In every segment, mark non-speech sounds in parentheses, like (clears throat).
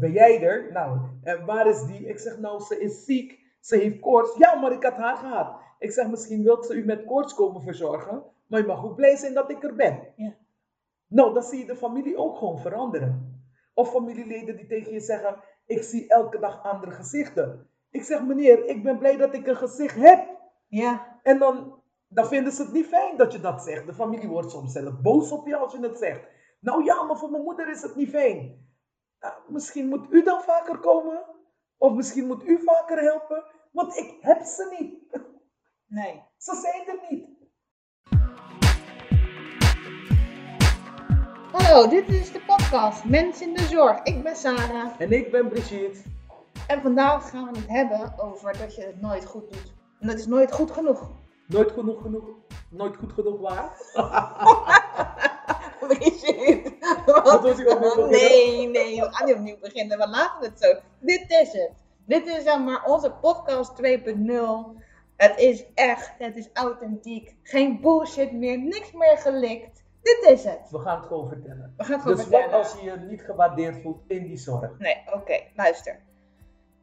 ben jij er? Nou, en waar is die? Ik zeg, nou, ze is ziek. Ze heeft koorts. Ja, maar ik had haar gehad. Ik zeg, misschien wilt ze u met koorts komen verzorgen. Maar je mag ook blij zijn dat ik er ben. Ja. Nou, dan zie je de familie ook gewoon veranderen. Of familieleden die tegen je zeggen, ik zie elke dag andere gezichten. Ik zeg, meneer, ik ben blij dat ik een gezicht heb. Ja, En dan, dan vinden ze het niet fijn dat je dat zegt. De familie wordt soms zelf boos op je als je het zegt. Nou ja, maar voor mijn moeder is het niet fijn. Nou, misschien moet u dan vaker komen. Of misschien moet u vaker helpen. Want ik heb ze niet. (laughs) nee. Ze zijn er niet. Hallo, dit is de podcast Mensen in de Zorg. Ik ben Sarah. En ik ben Brigitte. En vandaag gaan we het hebben over dat je het nooit goed doet. En dat is nooit goed genoeg. Nooit genoeg genoeg. Nooit goed genoeg waar. (laughs) (laughs) Brigitte. Wat was ik? Nee, nee, we gaan niet opnieuw beginnen. We laten het zo. Dit is het. Dit is zeg maar onze podcast 2.0. Het is echt, het is authentiek. Geen bullshit meer, niks meer gelikt. Dit is het. We gaan het gewoon vertellen. We gaan het gewoon Dus wat vertellen. als je je niet gewaardeerd voelt in die zorg? Nee, oké, luister.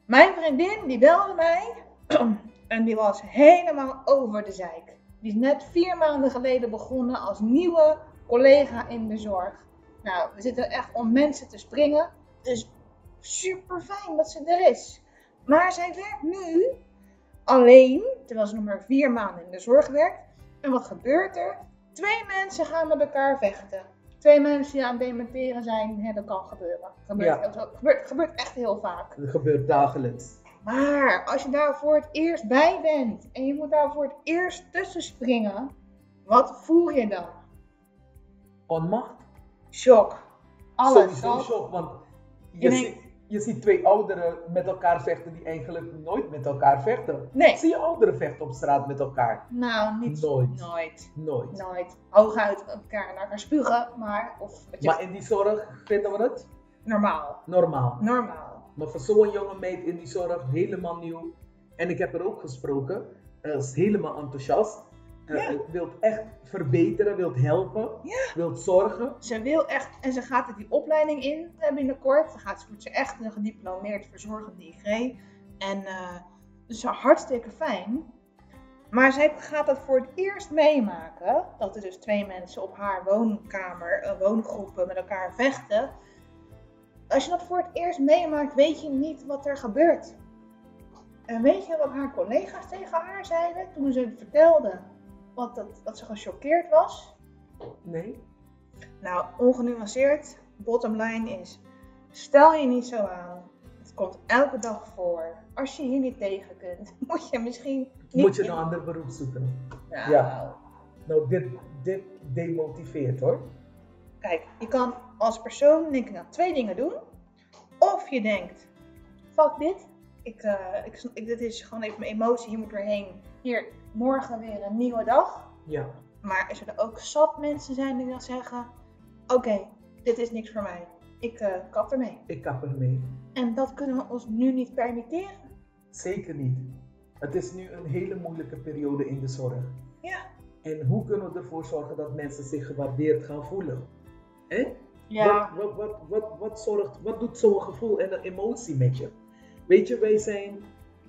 Mijn vriendin die belde mij (clears throat) en die was helemaal over de zeik. Die is net vier maanden geleden begonnen als nieuwe collega in de zorg. Nou, we zitten echt om mensen te springen. Dus super fijn dat ze er is. Maar zij werkt nu alleen, terwijl ze nog maar vier maanden in de zorg werkt. En wat gebeurt er? Twee mensen gaan met elkaar vechten. Twee mensen die aan het dementeren zijn, hè, dat kan gebeuren. Gebeurt, Ja. gebeurt, gebeurt echt heel vaak. Dat gebeurt dagelijks. Maar als je daar voor het eerst bij bent en je moet daar voor het eerst tussen springen, wat voel je dan? Onmacht? Shock. Alles. Sowieso al- shock, want je, ziet, je ziet twee ouderen met elkaar vechten die eigenlijk nooit met elkaar vechten. Nee. Zie je ouderen vechten op straat met elkaar? Nou, niet Nooit. Nooit. Nooit. Nooit. Hooguit elkaar naar elkaar spugen, maar of je Maar in die zorg vinden we het normaal. normaal. Normaal. Maar voor zo'n jonge meid in die zorg, helemaal nieuw. En ik heb er ook gesproken. Ze is helemaal enthousiast. Eh, Ja. eh, wilt echt verbeteren, wilt helpen, Ja. wilt zorgen. Ze wil echt, en ze gaat er die opleiding in eh, binnenkort. Dan gaat ze, wordt ze echt een gediplomeerd verzorgend IG. En eh dus hartstikke fijn. Maar zij gaat dat voor het eerst meemaken. Dat er dus twee mensen op haar woonkamer, woongroepen met elkaar vechten. Als je dat voor het eerst meemaakt, weet je niet wat er gebeurt. En weet je wat haar collega's tegen haar zeiden toen ze het vertelde? Wat dat, dat ze gechoqueerd was? Nee? Nou, ongenuanceerd, bottom line is, stel je niet zo aan. Het komt elke dag voor. Als je hier niet tegen kunt, (laughs) moet je misschien niet... Moet je in- een ander beroep zoeken. Nou, Ja. Nou, dit, dit demotiveert hoor. Kijk, je kan als persoon denk ik aan twee dingen doen. Of je denkt, fuck dit. Ik, eh, ik, ik, dit is gewoon even mijn emotie, hier moet ik doorheen. Hier, morgen weer een nieuwe dag. Ja. Maar er zullen ook zat mensen zijn die dan zeggen, oké, dit is niks voor mij. Ik eh kap ermee. Ik kap ermee. En dat kunnen we ons nu niet permitteren. Zeker niet. Het is nu een hele moeilijke periode in de zorg. Ja. En hoe kunnen we ervoor zorgen dat mensen zich gewaardeerd gaan voelen? Hè? Ja. Wat, wat, wat, wat, zorgt, wat doet zo'n gevoel en een emotie met je? Weet je, wij zijn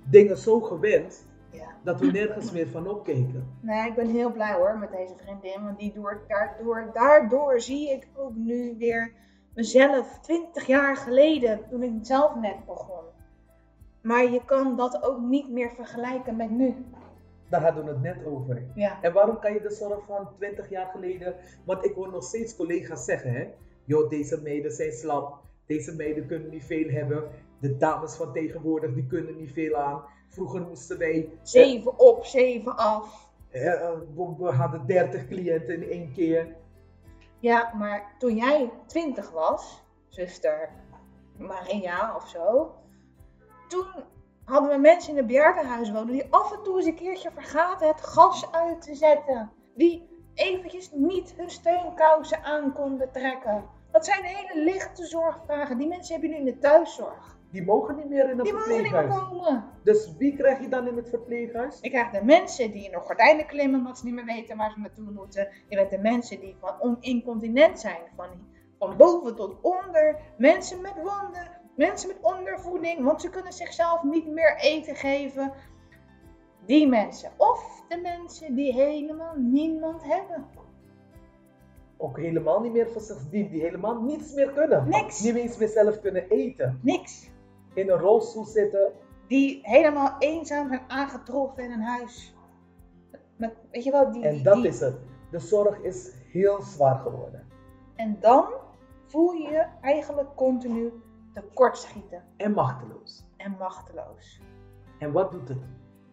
dingen zo gewend ja. dat we nergens meer van opkeken. Nee, ik ben heel blij hoor met deze vriendin. Want die door, daardoor, daardoor zie ik ook nu weer mezelf 20 jaar geleden toen ik zelf net begon. Maar je kan dat ook niet meer vergelijken met nu. Daar hadden we het net over. Ja. En waarom kan je de zorg van 20 jaar geleden, want ik hoor nog steeds collega's zeggen, hè, joh, deze meiden zijn slap, deze meiden kunnen niet veel hebben, de dames van tegenwoordig die kunnen niet veel aan. Vroeger moesten wij, Zeven op, zeven af. eh, we, we hadden 30 cliënten in één keer. Ja, maar toen jij 20 was, zuster Maria of zo, toen hadden we mensen in het bejaardenhuis wonen die af en toe eens een keertje vergaten het gas uit te zetten. Die eventjes niet hun steunkousen aan konden trekken. Dat zijn hele lichte zorgvragen. Die mensen heb je nu in de thuiszorg. Die mogen niet meer in een Die mogen niet meer verpleeghuis. komen. Dus wie krijg je dan in het verpleeghuis? Je krijgt de mensen die in de gordijnen klimmen omdat ze niet meer weten waar ze naartoe moeten. Je hebt de mensen die van on- incontinent zijn, van, van boven tot onder. Mensen met wonden, mensen met ondervoeding, want ze kunnen zichzelf niet meer eten geven. Die mensen. Of de mensen die helemaal niemand hebben. Ook helemaal niet meer voor zich, die, die helemaal niets meer kunnen. Niks. Niet eens meer zelf kunnen eten. Niks. In een rolstoel zitten. Die helemaal eenzaam zijn aangetroffen in een huis. Met, weet je wel, die, En die- dat die- is het. De zorg is heel zwaar geworden. En dan voel je je eigenlijk continu tekortschieten En machteloos. en machteloos. En wat doet het?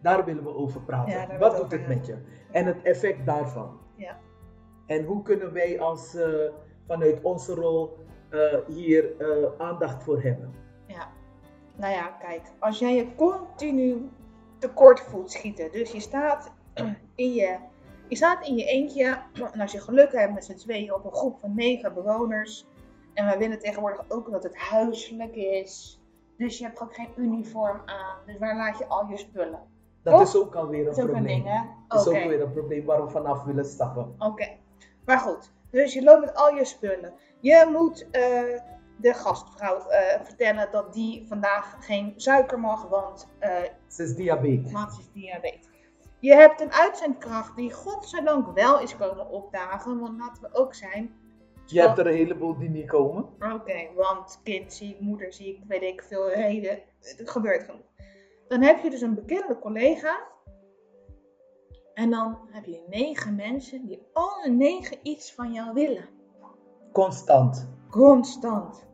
Daar willen we over praten. Ja, wat doet over het met je? En het effect daarvan. Ja. En hoe kunnen wij als, eh, vanuit onze rol eh, hier eh, aandacht voor hebben? Ja. Nou ja, kijk, als jij je continu tekort voelt schieten, dus je staat (clears throat) in je, je staat in je eentje, (clears throat) en als je geluk hebt met z'n tweeën op een groep van negen bewoners, en wij willen tegenwoordig ook dat het huiselijk is, dus je hebt ook geen uniform aan, dus waar laat je al je spullen? Dat Toch? is ook alweer een Dat is ook een probleem. ding, hè? Dat is ook weer een probleem waar we vanaf willen stappen. Oké, maar goed. Dus je loopt met al je spullen. Je moet eh, de gastvrouw eh, vertellen dat die vandaag geen suiker mag, want eh Ze is diabetes. is diabetes. Je hebt een uitzendkracht die godzijdank wel is komen opdagen, want laten we ook zijn. Je hebt er een heleboel die niet komen. Oké, want kind ziek, moeder ziek, weet ik veel reden. Het gebeurt genoeg. Dan heb je dus een bekende collega. En dan heb je negen mensen die alle negen iets van jou willen. Constant. Constant.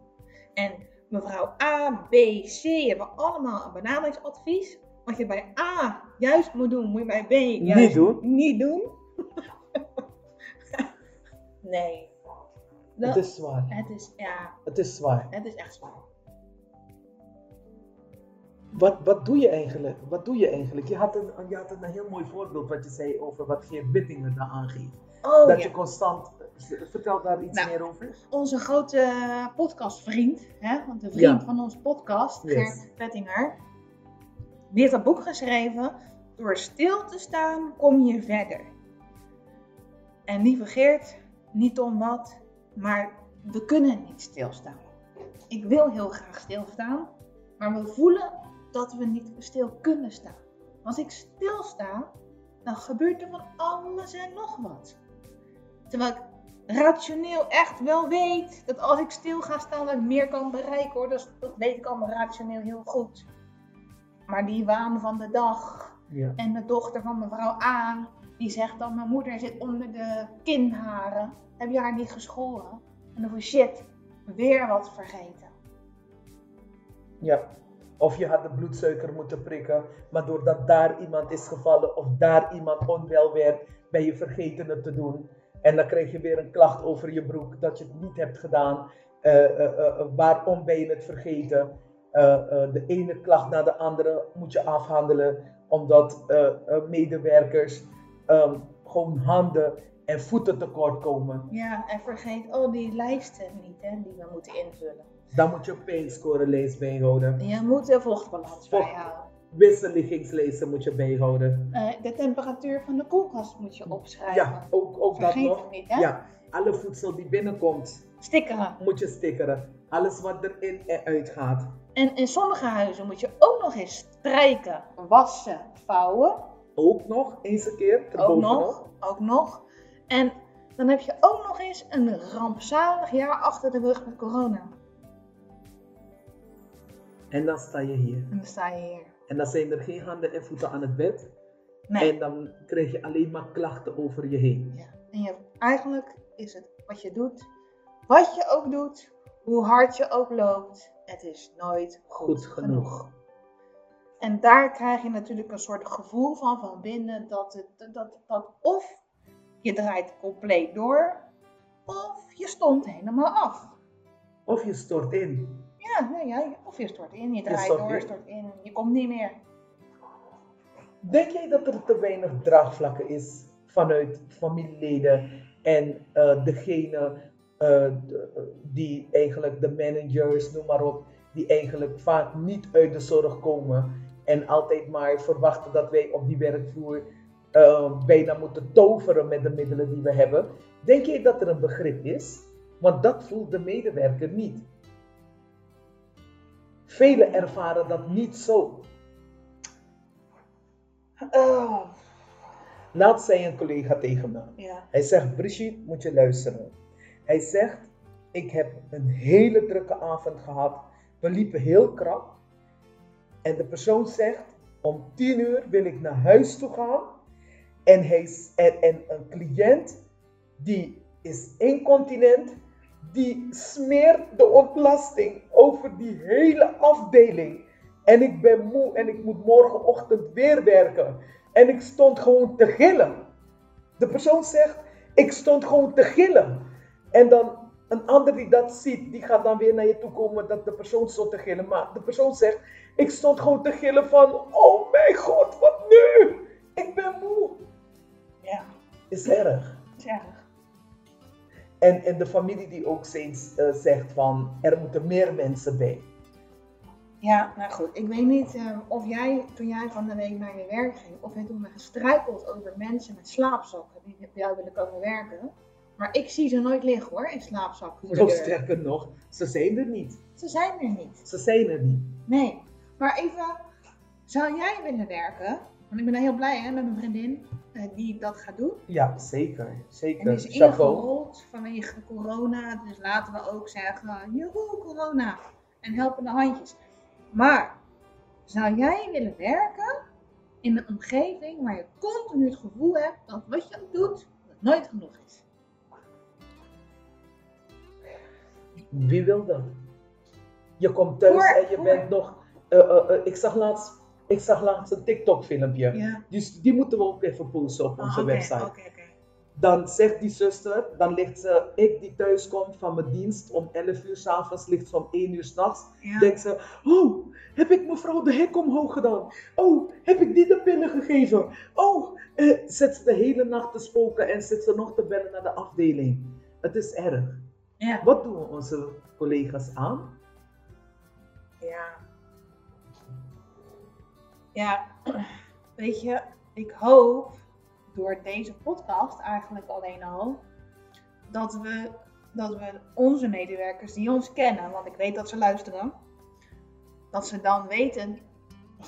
En mevrouw A, B, C hebben allemaal een benadringsadvies. Wat je bij A juist moet doen, moet je bij B juist Niet doen. Niet doen. (laughs) nee. Dat- Het is zwaar. het is, ja, Het is zwaar. het is echt zwaar. Wat, wat doe je eigenlijk? Wat doe je eigenlijk? Je had, een, je had een heel mooi voorbeeld wat je zei over wat Geert Bittingen daar aangeeft. Oh dat ja. je constant... Vertel daar iets Nou. meer over. Onze grote podcastvriend, hè, want de vriend Ja. van onze podcast, Yes. Gert Pettinger, die heeft dat boek geschreven. Door stil te staan kom je verder. En lieve Geert, niet om wat, maar we kunnen niet stilstaan. Ik wil heel graag stilstaan, maar we voelen dat we niet stil kunnen staan. Als ik stilsta, dan gebeurt er van alles en nog wat. Terwijl ik rationeel echt wel weet dat als ik stil ga staan, dat ik meer kan bereiken hoor. Dat, dat weet ik allemaal rationeel heel goed. Maar die waan van de dag Ja. en de dochter van mevrouw A, die zegt dan mijn moeder zit onder de kinharen. Heb je haar niet geschoren? En dan van shit, weer wat vergeten. ja. Of je had de bloedsuiker moeten prikken, maar doordat daar iemand is gevallen of daar iemand onwel werd, ben je vergeten het te doen. En dan krijg je weer een klacht over je broek dat je het niet hebt gedaan. Eh, eh, eh, waarom ben je het vergeten? De ene klacht na de andere moet je afhandelen, omdat medewerkers ehm, gewoon handen en voeten tekort komen. Ja, en vergeet al die lijsten niet hè, die we moeten invullen. Dan moet je een pijnscorelijst bijhouden. Je moet de vochtbalans Vocht. bijhouden. Wisselligingslijsten moet je bijhouden. Eh, de temperatuur van de koelkast moet je opschrijven. Ja, ook, ook dat nog. niet, hè? Ja, alle voedsel die binnenkomt, Stickeren. moet je stickeren. Alles wat erin en uit gaat. En in sommige huizen moet je ook nog eens strijken, wassen, vouwen. Ook nog eens een keer, Ook nog, ook nog. En dan heb je ook nog eens een rampzalig jaar achter de rug met corona. En dan sta je hier. En dan sta je hier. En dan zijn er geen handen en voeten aan het bed. Nee. En dan krijg je alleen maar klachten over je heen. Ja. En je, eigenlijk is het wat je doet, wat je ook doet, hoe hard je ook loopt, het is nooit goed, Goed genoeg. En daar krijg je natuurlijk een soort gevoel van van binnen dat, het, dat, dat of je draait compleet door, of je stond helemaal af. Of je stort in. Ja, nee, ja, of je stort in, je draait door, in. stort in, je komt niet meer. Denk jij dat er te weinig draagvlakken is vanuit familieleden en eh, degene eh, die eigenlijk de managers, noem maar op, die eigenlijk vaak niet uit de zorg komen en altijd maar verwachten dat wij op die werkvloer eh, bijna moeten toveren met de middelen die we hebben. Denk jij dat er een begrip is? Want dat voelt de medewerker niet. Velen ervaren dat niet zo. Oh, Laatst zei een collega tegen me. ja. Hij zegt, Brigitte, moet je luisteren. Hij zegt, ik heb een hele drukke avond gehad. We liepen heel krap. En de persoon zegt, om tien uur wil ik naar huis toe gaan. En, hij, en, en een cliënt, die is incontinent, die smeert de ontlasting over die hele afdeling. En ik ben moe en ik moet morgenochtend weer werken. En ik stond gewoon te gillen. De persoon zegt, ik stond gewoon te gillen. En dan een ander die dat ziet, die gaat dan weer naar je toe komen dat de persoon stond te gillen. Maar de persoon zegt, ik stond gewoon te gillen van, oh mijn god, wat nu? Ik ben moe. Ja, Is erg. is erg. En, en de familie die ook steeds eh, zegt van, er moeten meer mensen bij. Ja, nou goed. Ik weet niet eh, of jij, toen jij van de week naar je werk ging, of jij toen bent gestruikeld over mensen met slaapzakken die bij jou willen komen werken. Maar ik zie ze nooit liggen hoor, in slaapzakken. Nog sterker nog, ze zijn er niet. Ze zijn er niet. Ze zijn er niet. Nee. Maar even, zou jij willen werken? Want ik ben heel blij hè, met mijn vriendin eh, die dat gaat doen. Ja, zeker. En Zeker. die is ingerold vanwege corona. Dus laten we ook zeggen, joehoe corona. En helpende handjes. Maar, zou jij willen werken in een omgeving waar je continu het gevoel hebt dat wat je ook doet, dat nooit genoeg is? Wie wil dat? Je komt thuis Voor- en je voor- bent nog. eh, eh, ik, zag laatst, ik zag laatst een TikTok-filmpje. Ja. Dus die moeten we ook even posten op onze Ah, oké, website. Dan zegt die zuster, dan ligt ze, ik die thuis kom van mijn dienst om 11 uur s'avonds, ligt ze om 1 uur s'nachts. Ja. Denkt ze, oh, heb ik mevrouw de hek omhoog gedaan? Oh, heb ik die de pillen gegeven? Oh, eh, zit ze de hele nacht te spoken en zit ze nog te bellen naar de afdeling. Het is erg. Ja. Wat doen onze collega's aan? Ja. Ja, (clears throat) weet je, ik hoop door deze podcast eigenlijk alleen al dat we, dat we onze medewerkers die ons kennen, want ik weet dat ze luisteren, dat ze dan weten,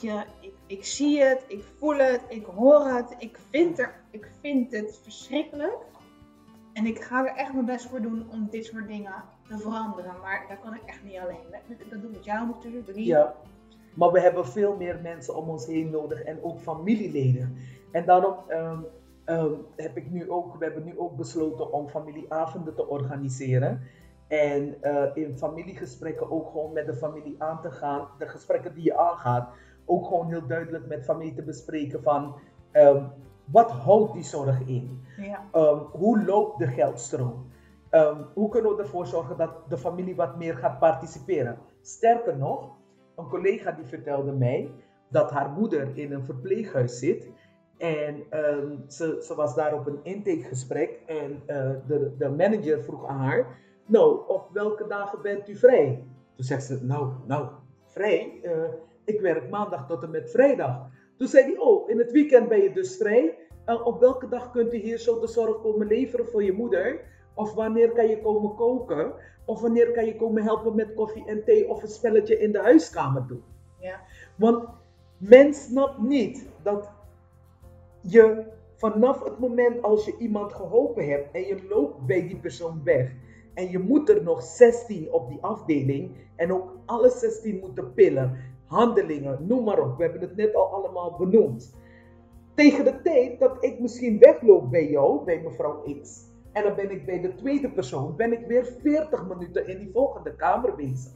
je, ik, ik zie het, ik voel het, ik hoor het, ik vind, er, ik vind het verschrikkelijk. En ik ga er echt mijn best voor doen om dit soort dingen te veranderen. Maar dat kan ik echt niet alleen. Dat, doe ik jou natuurlijk. Ja, maar we hebben veel meer mensen om ons heen nodig en ook familieleden. En daarom ehm, heb ik nu ook, we hebben nu ook besloten om familieavonden te organiseren. En eh, in familiegesprekken ook gewoon met de familie aan te gaan. De gesprekken die je aangaat, ook gewoon heel duidelijk met familie te bespreken van ehm, wat houdt die zorg in? Ja. Hoe loopt de geldstroom? Hoe kunnen we ervoor zorgen dat de familie wat meer gaat participeren? Sterker nog, een collega die vertelde mij dat haar moeder in een verpleeghuis zit. En ehm, ze, ze was daar op een intakegesprek en eh, de, de manager vroeg aan haar, nou, op welke dagen bent u vrij? Toen zegt ze, nou, nou, vrij? Eh, ik werk maandag tot en met vrijdag. Toen zei hij, oh, in het weekend ben je dus vrij. Uh, op welke dag kunt u hier zo de zorg komen leveren voor je moeder? Of wanneer kan je komen koken? Of wanneer kan je komen helpen met koffie en thee of een spelletje in de huiskamer doen? Ja. Want men snapt niet dat je vanaf het moment als je iemand geholpen hebt en je loopt bij die persoon weg en je moet er nog 16 op die afdeling en ook alle 16 moeten pillen, handelingen, noem maar op. We hebben het net al allemaal benoemd. Tegen de tijd dat ik misschien wegloop bij jou, bij mevrouw X, en dan ben ik bij de tweede persoon, ben ik weer 40 minuten in die volgende kamer bezig.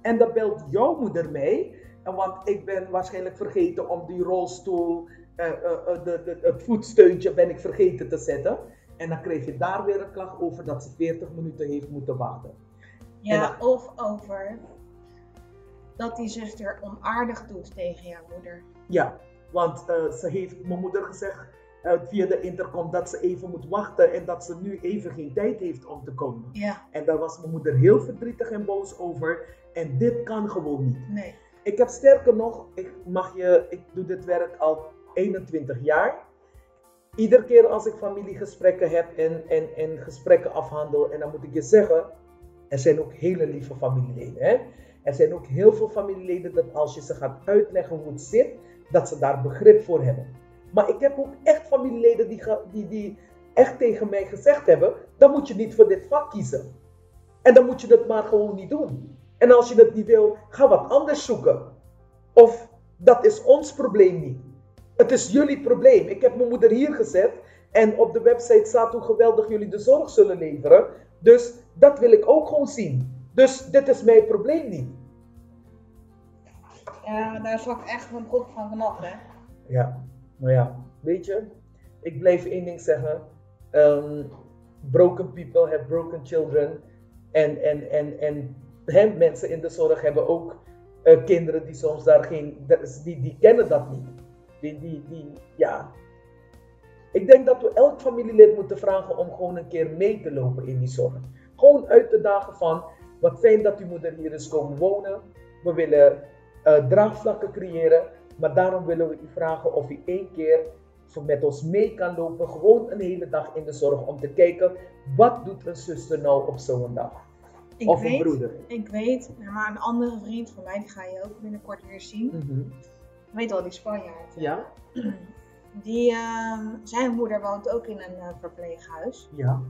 En dan belt jouw moeder mij, en want ik ben waarschijnlijk vergeten om die rolstoel, eh, eh, eh, de, de, het voetsteuntje ben ik vergeten te zetten. En dan kreeg je daar weer een klacht over dat ze 40 minuten heeft moeten wachten. Ja, of over dat die zuster onaardig doet tegen jouw moeder. Ja, want eh, ze heeft mijn moeder gezegd eh, via de intercom dat ze even moet wachten en dat ze nu even geen tijd heeft om te komen. Ja, En daar was mijn moeder heel verdrietig en boos over. En dit kan gewoon niet. nee. Ik heb sterker nog, ik, mag je, ik doe dit werk al 21 jaar. Iedere keer als ik familiegesprekken heb en, en, en gesprekken afhandel, en dan moet ik je zeggen, er zijn ook hele lieve familieleden. Hè? Er zijn ook heel veel familieleden dat als je ze gaat uitleggen hoe het zit, dat ze daar begrip voor hebben. Maar ik heb ook echt familieleden die, die, die echt tegen mij gezegd hebben, dan moet je niet voor dit vak kiezen. En dan moet je het maar gewoon niet doen. En als je het niet wil, ga wat anders zoeken. Of dat is ons probleem niet. Het is jullie probleem. Ik heb mijn moeder hier gezet en op de website staat hoe geweldig jullie de zorg zullen leveren. Dus dat wil ik ook gewoon zien. Dus dit is mijn probleem niet. Ja, daar zak ik echt van broek van vanaf, hè. Ja, maar ja, weet je, ik blijf één ding zeggen. Ehm, broken people have broken children. En, en, en, en mensen in de zorg hebben ook eh, kinderen die soms daar geen, die, die kennen dat niet. Die, die, die, ja. Ik denk dat we elk familielid moeten vragen om gewoon een keer mee te lopen in die zorg. Gewoon uit de dagen van, wat fijn dat uw moeder hier is komen wonen. We willen eh, draagvlakken creëren. Maar daarom willen we u vragen of u één keer met ons mee kan lopen. Gewoon een hele dag in de zorg om te kijken, wat doet een zuster nou op zo'n dag? Ik of weet, een broeder. Ik weet, maar een andere vriend van mij, die ga je ook binnenkort weer zien. Mhm. Ik weet wel, die Spanjaard. Ja, (clears throat) Die, ehm, zijn moeder woont ook in een eh, verpleeghuis. ja,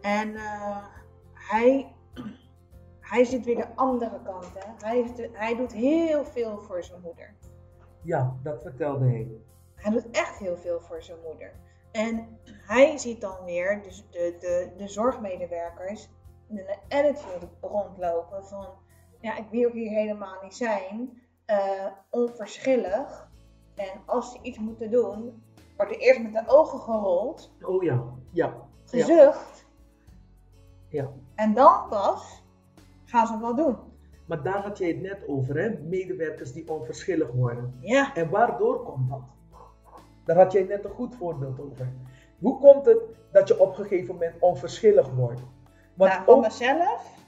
En eh, hij, hij zit weer de andere kant. Hè. Hij, de- hij doet heel veel voor zijn moeder. ja, dat vertelde hij. Hij doet echt heel veel voor zijn moeder. En hij ziet dan weer dus de, de, de zorgmedewerkers in een attitude rondlopen van... Ja, ik wil hier helemaal niet zijn. eh, onverschillig. En als ze iets moeten doen, wordt er eerst met de ogen gerold, Oh ja, ja, ja, gezucht. ja. En dan pas gaan ze wel doen. Maar daar had jij het net over, hè? Medewerkers die onverschillig worden. Ja, En waardoor komt dat? Daar had jij net een goed voorbeeld over. Hoe komt het dat je op een gegeven moment onverschillig wordt? Want nou, van mezelf.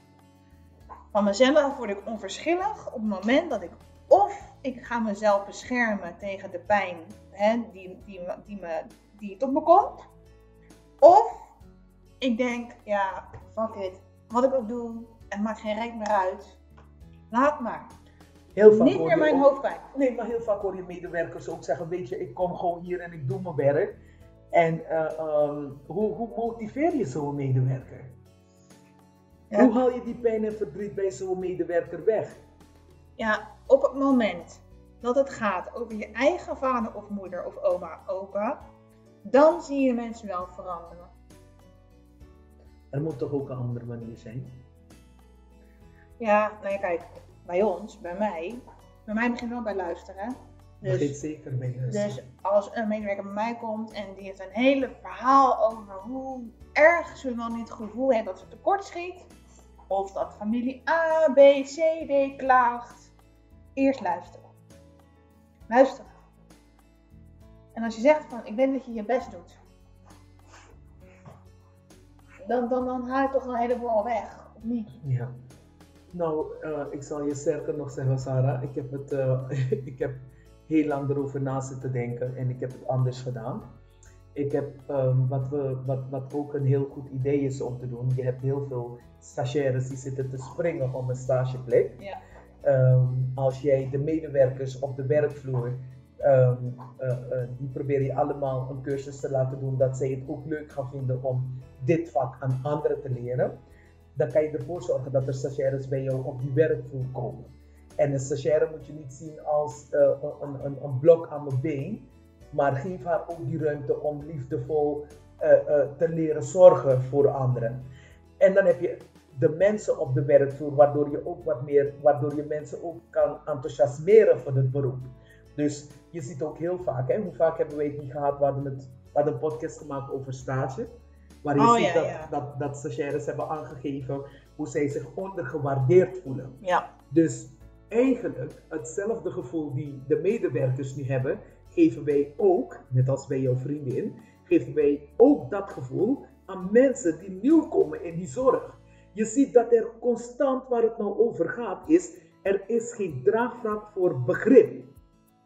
Van mezelf word ik onverschillig op het moment dat ik of ik ga mezelf beschermen tegen de pijn hè, die, die, die, me, die tot me komt. Of ik denk, ja, fuck it. Wat ik ook doe, het maakt geen reet meer uit. Laat maar. heel vaak Niet meer mijn ook- hoofdpijn. Nee, maar heel vaak hoor je medewerkers ook zeggen, weet je, ik kom gewoon hier en ik doe mijn werk. En eh, ehm, hoe, hoe motiveer je zo'n medewerker? Ja. Hoe haal je die pijn en verdriet bij zo'n medewerker weg? Ja, op het moment dat het gaat over je eigen vader of moeder of oma, opa, dan zie je mensen wel veranderen. Er moet toch ook een andere manier zijn? Ja, nou ja, kijk, bij ons, bij mij, bij mij begint wel bij luisteren. Dus, zeker bij dus. dus als een medewerker bij mij komt en die heeft een hele verhaal over hoe erg ze wel niet het gevoel heeft dat ze tekort schiet, of dat familie A, B, C, D klaagt, eerst luisteren. Luisteren. En als je zegt van, ik denk dat je je best doet, dan, dan, dan haal je toch een heleboel al weg, of niet? Ja. Nou, eh, ik zal je sterker nog zeggen, Sarah. Ik heb, het, eh, (laughs) ik heb heel lang erover na zitten denken en ik heb het anders gedaan. Ik heb, ehm, wat, we, wat, wat ook een heel goed idee is om te doen, je hebt heel veel stagiaires die zitten te springen om een stageplek. Ja. Ehm, als jij de medewerkers op de werkvloer, ehm, eh, die probeer je allemaal een cursus te laten doen, dat zij het ook leuk gaan vinden om dit vak aan anderen te leren dan kan je ervoor zorgen dat er stagiaires bij jou op die werkvloer komen. En een stagiaire moet je niet zien als eh, een, een, een blok aan mijn been, maar geef haar ook die ruimte om liefdevol eh, eh, te leren zorgen voor anderen. En dan heb je de mensen op de werkvloer, waardoor je ook wat meer, waardoor je mensen ook kan enthousiasmeren voor het beroep. Dus je ziet ook heel vaak, hè, hoe vaak hebben wij het niet gehad, we het, we hadden een podcast gemaakt over stage. Waar je Oh, ziet ja, dat, ja. Dat, dat stagiaires hebben aangegeven hoe zij zich ondergewaardeerd voelen. Ja. Dus eigenlijk hetzelfde gevoel die de medewerkers nu hebben, geven wij ook, net als bij jouw vriendin, geven wij ook dat gevoel aan mensen die nieuw komen in die zorg. Je ziet dat er constant, waar het nou over gaat, is, er is geen draagvlak voor begrip.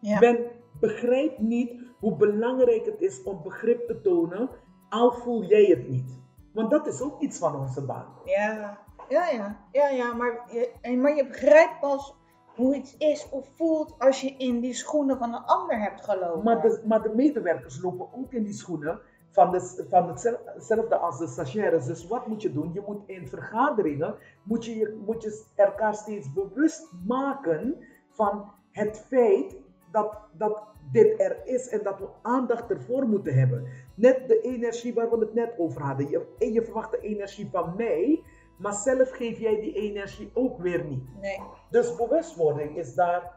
Ja. Men begrijpt niet hoe belangrijk het is om begrip te tonen, al voel jij het niet. Want dat is ook iets van onze baan. Ja. ja, ja, ja, ja maar, je, maar je begrijpt pas hoe iets is of voelt als je in die schoenen van een ander hebt gelopen. Maar de, maar de medewerkers lopen ook in die schoenen van, de, van hetzel- hetzelfde als de stagiaires. Dus wat moet je doen? Je moet in vergaderingen, moet je- moet je elkaar steeds bewust maken van het feit dat, dat dit er is en dat we aandacht ervoor moeten hebben. Net de energie waar we het net over hadden. Je, en je verwacht de energie van mij, maar zelf geef jij die energie ook weer niet. Nee, Dus bewustwording is daar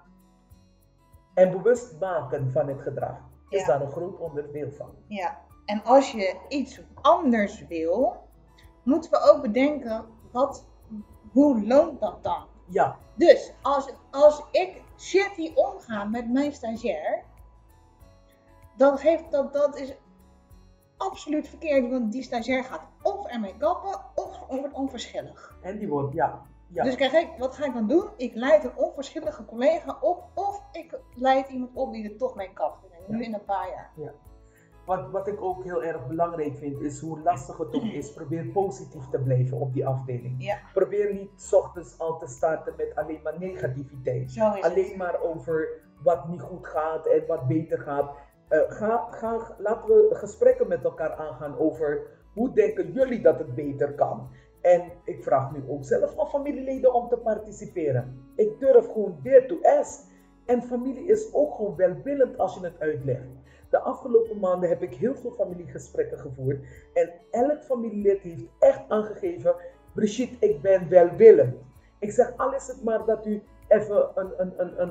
en bewust maken van het gedrag is daar een groot onderdeel van. ja. En als je iets anders wil, moeten we ook bedenken, wat, hoe loont dat dan? Ja, Dus als, als ik shitty omga met mijn stagiair, dan geeft dat, dat is absoluut verkeerd, want die stagiair gaat of ermee kappen of wordt onverschillig. en die wordt, ja. ja. Dus kijk, wat ga ik dan doen? Ik leid een onverschillige collega op of ik leid iemand op die er toch mee kapt. Nu Ja. in een paar jaar. Wat, wat ik ook heel erg belangrijk vind, is hoe lastig het ook is. Probeer positief te blijven op die afdeling. Ja, Probeer niet 's ochtends al te starten met alleen maar negativiteit. Alleen het. maar over wat niet goed gaat en wat beter gaat. Eh, ga, laten we gesprekken met elkaar aangaan over hoe denken jullie dat het beter kan. En ik vraag nu ook zelf van familieleden om te participeren. Ik durf gewoon dare to ask. En familie is ook gewoon welwillend als je het uitlegt. De afgelopen maanden heb ik heel veel familiegesprekken gevoerd. En elk familielid heeft echt aangegeven: Brigitte, ik ben welwillend. Ik zeg, al is het maar dat u even een, een,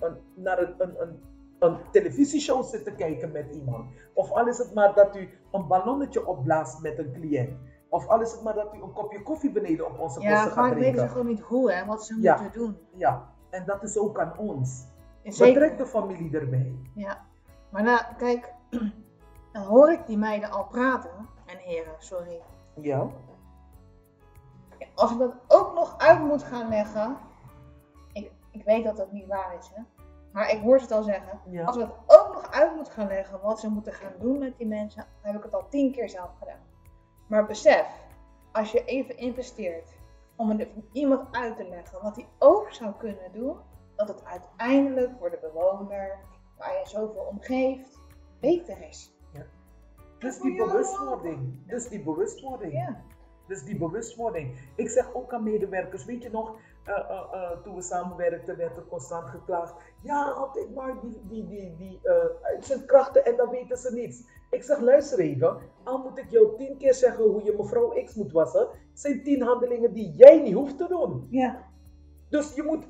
een, naar een, een, televisieshow zit te kijken met iemand. Of al is het maar dat u een ballonnetje opblaast met een cliënt. Of al is het maar dat u een kopje koffie beneden op onze Ja, kosten gaat vaak weten ze drinken. gewoon niet hoe en wat ze Ja. moeten doen. Ja, en dat is ook aan ons. Zeker- Betrek de familie erbij. Ja, maar nou, kijk, (clears throat) dan hoor ik die meiden al praten. En heren, sorry. Ja. Als ik dat ook nog uit moet gaan leggen. Ik, ik weet dat dat niet waar is, hè. Maar ik hoor het al zeggen. Ja. Als we het ook nog uit moeten gaan leggen wat ze moeten gaan doen met die mensen, dan heb ik het al tien keer zelf gedaan. Maar besef, als je even investeert om het iemand uit te leggen wat hij ook zou kunnen doen, dat het uiteindelijk voor de bewoner, waar je zoveel om geeft, beter is. Dus die bewustwording. Dus die bewustwording. Ja. Dus die bewustwording. Ik zeg ook aan medewerkers, weet je nog, eh, eh, eh, toen we samenwerkten werd er constant geklaagd. Ja, altijd maar die, die, die, die uitzendkrachten en dan weten ze niets. Ik zeg, luister even, al moet ik jou tien keer zeggen hoe je mevrouw X moet wassen, zijn tien handelingen die jij niet hoeft te doen. Ja. Dus je moet,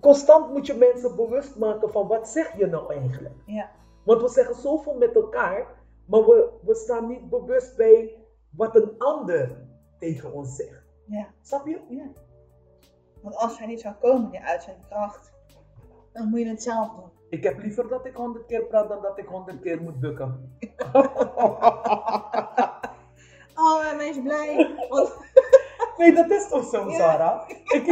constant moet je mensen bewust maken van wat zeg je nou eigenlijk. Ja. Want we zeggen zoveel met elkaar, maar we, we staan niet bewust bij wat een ander tegen ons zegt. Ja. Snap je? Ja. Want als hij niet zou komen, die uitzendkracht, dan moet je het zelf doen. Ik heb liever dat ik honderd keer praat dan dat ik honderd keer moet bukken. (laughs) Oh, wees blij. Nee, dat is toch zo. Sarah? Ik, ik,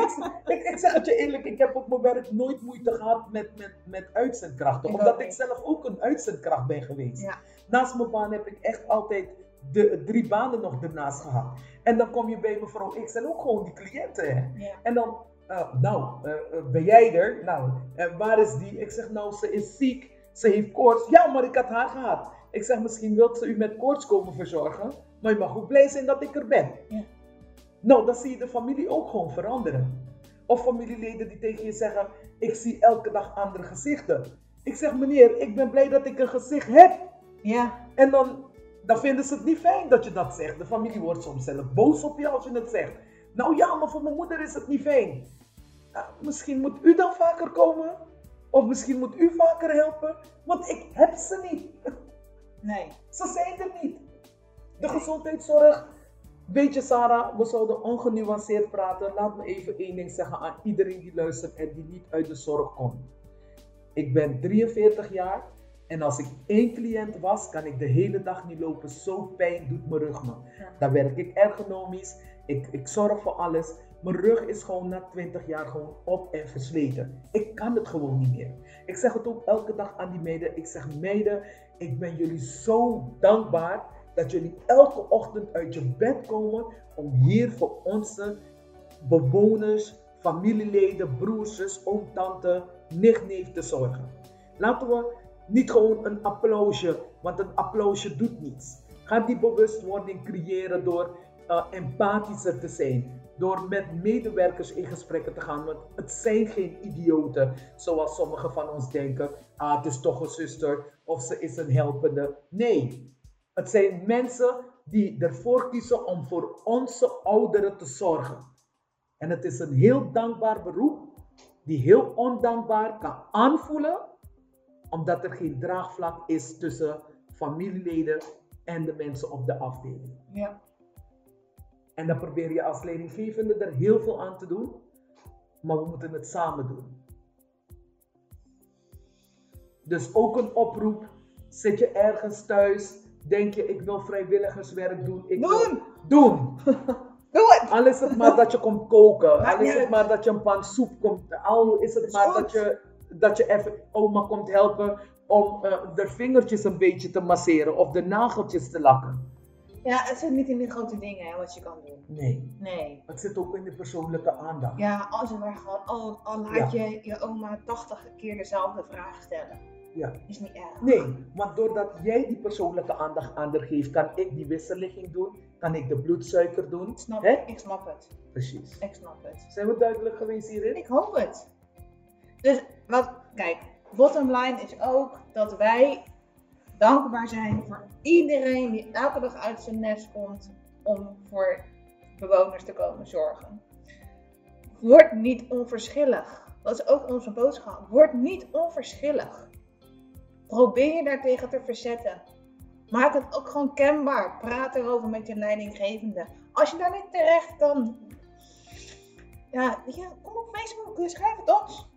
ik, ik zeg het je eerlijk, ik heb op mijn werk nooit moeite gehad met, met, met uitzendkrachten. Ik omdat ik zelf ook een uitzendkracht ben geweest. Ja. Naast mijn baan heb ik echt altijd de drie banen nog ernaast gehad. En dan kom je bij mevrouw X en ook gewoon die cliënten. Hè? Ja. En dan, eh, nou, eh, eh, ben jij er? Nou, eh, waar is die? Ik zeg, nou, ze is ziek. Ze heeft koorts. Ja, maar ik had haar gehad. Ik zeg, misschien wilt ze u met koorts komen verzorgen. Maar je mag ook blij zijn dat ik er ben. Ja. Nou, dan zie je de familie ook gewoon veranderen. Of familieleden die tegen je zeggen, ik zie elke dag andere gezichten. Ik zeg, meneer, ik ben blij dat ik een gezicht heb. Ja. En dan, dan vinden ze het niet fijn dat je dat zegt. De familie wordt soms zelf boos op je als je het zegt. Nou ja, maar voor mijn moeder is het niet fijn. Nou, misschien moet u dan vaker komen. Of misschien moet u vaker helpen. Want ik heb ze niet. Nee. Ze zijn er niet. De gezondheidszorg. Weet je Sarah, we zouden ongenuanceerd praten. Laat me even één ding zeggen aan iedereen die luistert en die niet uit de zorg komt. Ik ben 43 jaar en als ik één cliënt was, kan ik de hele dag niet lopen. Zo pijn doet mijn rug me. Ja. Dan werk ik ergonomisch. Ik, ik zorg voor alles. Mijn rug is gewoon na 20 jaar gewoon op en versleten. Ik kan het gewoon niet meer. Ik zeg het ook elke dag aan die meiden. Ik zeg meiden, ik ben jullie zo dankbaar dat jullie elke ochtend uit je bed komen om hier voor onze bewoners, familieleden, broers, zus, oom, tante, nicht, neef te zorgen. Laten we niet gewoon een applausje, want een applausje doet niets. Ga die bewustwording creëren door uh, empathischer te zijn. Door met medewerkers in gesprekken te gaan. Want het zijn geen idioten zoals sommigen van ons denken. Ah, het is toch een zuster of ze is een helpende. Nee, het zijn mensen die ervoor kiezen om voor onze ouderen te zorgen. En het is een heel dankbaar beroep, die heel ondankbaar kan aanvoelen, omdat er geen draagvlak is tussen familieleden en de mensen op de afdeling. Ja. En dan probeer je als leidinggevende er heel veel aan te doen, maar we moeten het samen doen. Dus ook een oproep, zit je ergens thuis, denk je ik wil vrijwilligerswerk doen. Ik Doen! Wil, doen! (laughs) Doe het! Al is het maar dat je komt koken, al is het maar dat je een pan soep komt, al is het maar dat je, dat je even oma komt helpen om eh, de vingertjes een beetje te masseren of de nageltjes te lakken. Ja, het zit niet in de grote dingen hè, wat je kan doen. Nee, Nee. het zit ook in de persoonlijke aandacht. Ja, als je maar gewoon, al, al laat je je oma 80 keer dezelfde vraag stellen. Ja. Is niet erg. Nee, want doordat jij die persoonlijke aandacht aan haar geeft, kan ik die wisselligging doen, kan ik de bloedsuiker doen. Ik snap, Hè? ik snap het. Precies. Ik snap het. Zijn we duidelijk geweest hierin? Ik hoop het. Dus wat, kijk, bottom line is ook dat wij dankbaar zijn voor iedereen die elke dag uit zijn nest komt om voor bewoners te komen zorgen. Word niet onverschillig. Dat is ook onze boodschap. Word niet onverschillig. Probeer je daartegen te verzetten. Maak het ook gewoon kenbaar. Praat erover met je leidinggevende. Als je daar niet terecht kan, ja, je, kom op Facebook, schrijf het ons.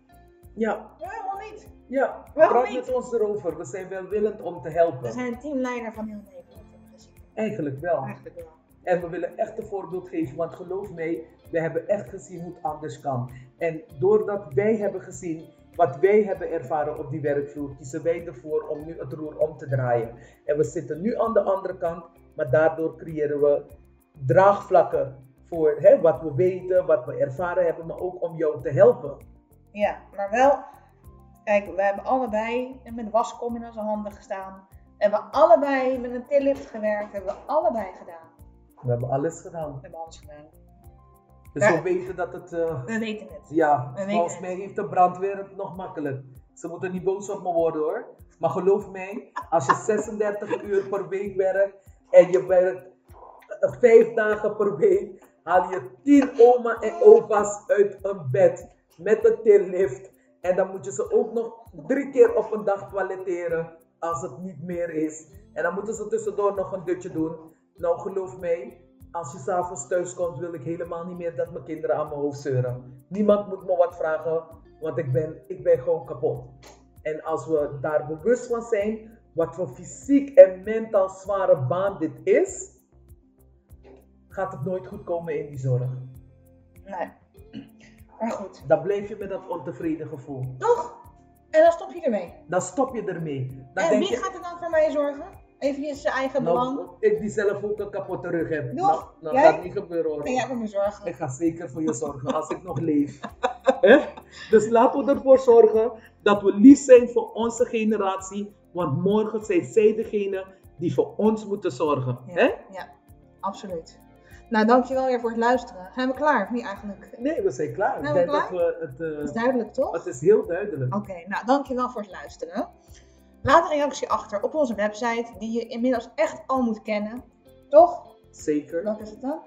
Ja, helemaal niet. ja. Waarom Praat niet? met ons erover. We zijn welwillend om te helpen. We zijn teamleider van heel Nederland in principe. Eigenlijk wel. Eigenlijk wel. En we willen echt een voorbeeld geven, want geloof mij, we hebben echt gezien hoe het anders kan. En doordat wij hebben gezien wat wij hebben ervaren op die werkvloer, kiezen wij ervoor om nu het roer om te draaien. En we zitten nu aan de andere kant, maar daardoor creëren we draagvlakken voor hè, wat we weten, wat we ervaren hebben, maar ook om jou te helpen. Ja, maar wel, kijk, we hebben allebei met waskom in onze handen gestaan. We hebben allebei met een tillift gewerkt, hebben we allebei gedaan. We hebben alles gedaan. We hebben alles gedaan. Dus we weten dat het, eh, We weten het. ja, We volgens mij heeft de brandweer het nog makkelijk. Ze moeten niet boos op me worden hoor. Maar geloof mij, als je 36 uur per week werkt en je werkt eh, vijf dagen per week, haal je 10 oma en opa's uit een bed met een tillift. En dan moet je ze ook nog drie keer op een dag toiletteren als het niet meer is. En dan moeten ze tussendoor nog een dutje doen. Nou geloof mij, als je s'avonds thuis komt, wil ik helemaal niet meer dat mijn kinderen aan mijn hoofd zeuren. Niemand moet me wat vragen, want ik ben, ik ben gewoon kapot. En als we daar bewust van zijn, wat voor fysiek en mentaal zware baan dit is, gaat het nooit goed komen in die zorg. Nee. Maar goed. Dan blijf je met dat ontevreden gevoel. Toch? En dan stop je ermee. Dan stop je ermee. Dan en denk wie je, gaat er dan voor mij zorgen? Even zijn eigen belang. nou, ik die zelf ook een kapotte rug heb. Toch? Nou, nou niet gebeuren hoor. En jij moet me zorgen. Ik ga zeker voor je zorgen als ik nog leef. (laughs) Hè? Dus laten we ervoor zorgen dat we lief zijn voor onze generatie. Want morgen zijn zij degene die voor ons moeten zorgen. Ja. Hè? Ja, absoluut. Nou, dankjewel weer voor het luisteren. Zijn we klaar? Of niet eigenlijk? Nee, we zijn klaar. Zijn ik we klaar? dat we het. Dat is eh, duidelijk, toch? het is heel duidelijk. Oké, nou dankjewel voor het luisteren. Laat een reactie achter op onze website, die je inmiddels echt al moet kennen. Toch? Zeker. Welke is het dan?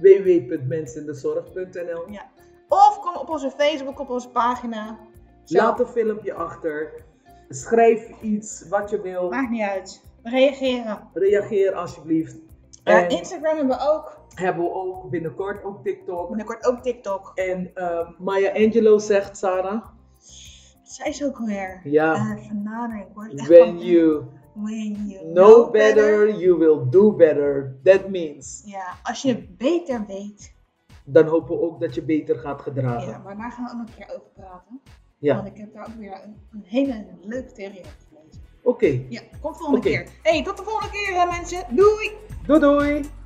www.mensindezorg.nl Ja. Of kom op onze Facebook, op onze pagina. Zo, Laat een filmpje achter. Schrijf iets wat je wil. Maakt niet uit. Reageren. Reageer alsjeblieft. Ja, En Instagram hebben we ook. hebben we ook binnenkort ook TikTok. Binnenkort ook TikTok. En eh, Maya Angelou zegt, Sarah. Zei ze ook alweer? Ja. Vandaar, ik word echt When van- you When you know better, you will do better. That means. Ja, als je beter weet. Dan hopen we ook dat je beter gaat gedragen. Ja, maar daar gaan we ook nog een keer over praten. Ja. Want ik heb daar ook weer een, een hele leuke theorie over gelezen. Oké, Ja, komt volgende Oké. keer. hey, tot de volgende keer eh, mensen. Doei! Doei doei!